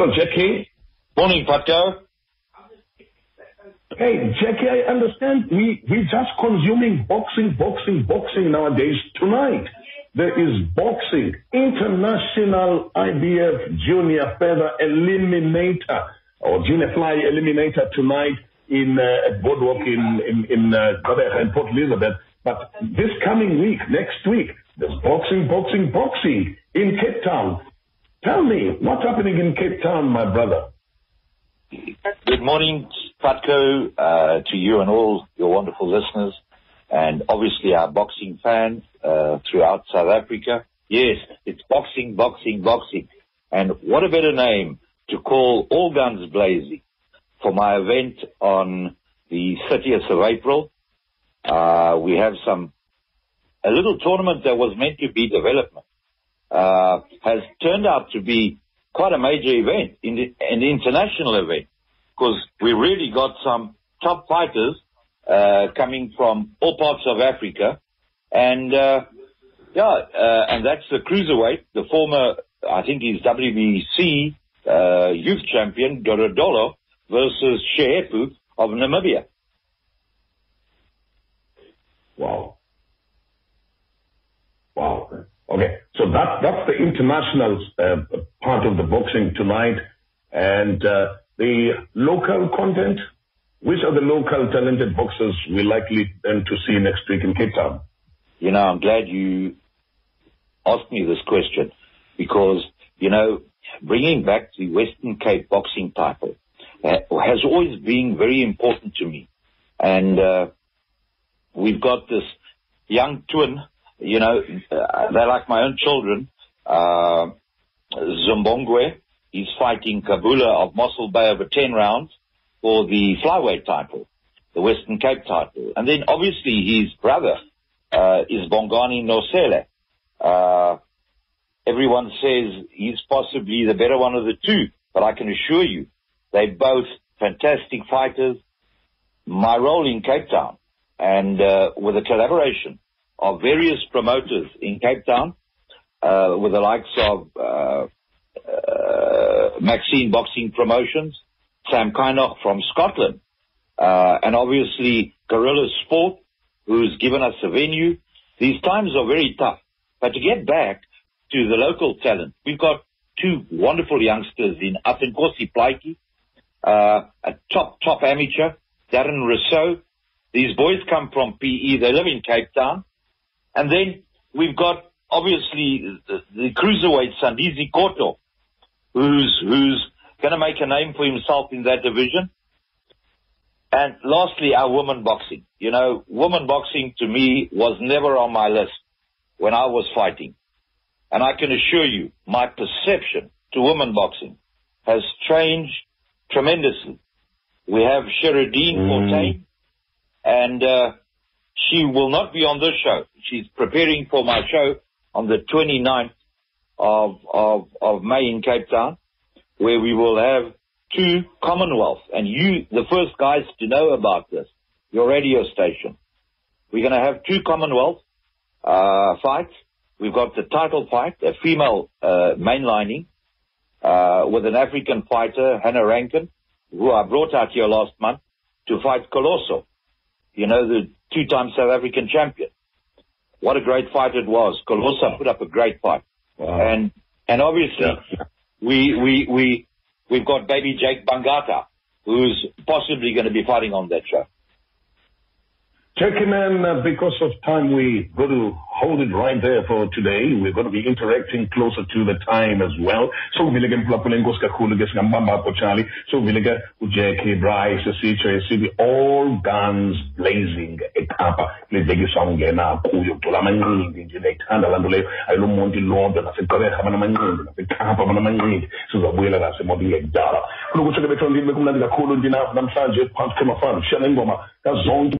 Hello, Jackie. Morning, Patco. Hey, Jackie, I understand we we just consuming boxing, boxing, boxing nowadays. Tonight there is boxing, international IBF Junior Feather Eliminator or Junior Fly Eliminator tonight in uh, at Boardwalk in in in uh, Port Elizabeth. But this coming week, next week, there's boxing, boxing, boxing in Cape Town. Tell me, what's happening in Cape Town, my brother? Good morning, Patco, uh, to you and all your wonderful listeners, and obviously our boxing fans uh, throughout South Africa. Yes, it's boxing, boxing, boxing. And what a better name to call All Guns Blazing for my event on the 30th of April. Uh, we have some, a little tournament that was meant to be development, uh, has turned out to be quite a major event, an international event, because we really got some top fighters, uh, coming from all parts of Africa. And, uh, yeah, uh, and that's the cruiserweight, the former, I think he's WBC, uh, youth champion, Dorodolo, versus Shehepu of Namibia. Wow. Okay. So that, that's the international uh, part of the boxing tonight. And uh, the local content, which are the local talented boxers we're likely then to see next week in Cape Town? You know, I'm glad you asked me this question because, you know, bringing back the Western Cape boxing title uh, has always been very important to me. And uh, we've got this young twin, you know, they're like my own children. Uh, Zimbabwe, he's fighting Kabula of Mossel Bay over 10 rounds for the flyweight title, the Western Cape title. And then obviously his brother uh, is Bongani Nosele. Uh, everyone says he's possibly the better one of the two, but I can assure you, they're both fantastic fighters. My role in Cape Town and uh, with a collaboration of various promoters in Cape Town, uh, with the likes of uh, uh Maxine Boxing Promotions, Sam Kynoch from Scotland, uh, and obviously Guerrilla Sport, who's given us a venue. These times are very tough, but to get back to the local talent, we've got two wonderful youngsters in Atenkosi Plaiki, uh, a top, top amateur, Darren Rousseau, these boys come from PE. They live in Cape Town. And then we've got obviously the, the cruiserweight Sandisi Koto, who's, who's going to make a name for himself in that division. And lastly, our women boxing. You know, women boxing to me was never on my list when I was fighting. And I can assure you, my perception to women boxing has changed tremendously. We have Sheridine mm. Fortuin, and uh, she will not be on this show. She's preparing for my show on the 29th of, of, of May in Cape Town, where we will have two Commonwealth, and you, the first guys to know about this, your radio station. We're going to have two Commonwealth uh, fights. We've got the title fight, a female uh, mainlining, uh, with an African fighter, Hannah Rankin, who I brought out here last month to fight Colosso you know, the two-time South African champion. What a great fight it was. Colossa put up a great fight. Wow. And, and obviously yeah. we, we, we, we've got baby Jake Bangata, who's possibly going to be fighting on that show. Checking in, uh, because of time, we go to hold it right there for today. We're going to be interacting closer to the time as well. So vile ke mphulaphula inkosi kakhulu ke singambamba apho Charlie. So vile ke uJackie Bryce sitsho esithi all guns blazing eKapa livekiswa ungena kuyo kugcwala amanqindi nje ndiyayithanda laa nto leyo ayilomonti lonke nasegqeberha abanamanqindi naseKapa abanamanqindi sizawubuyela nasemonti ngekudala kunokutsho ke bethondini bekumnandi kakhulu ndina namhlanje phantsi kwemafana shiyana ingoma kazonke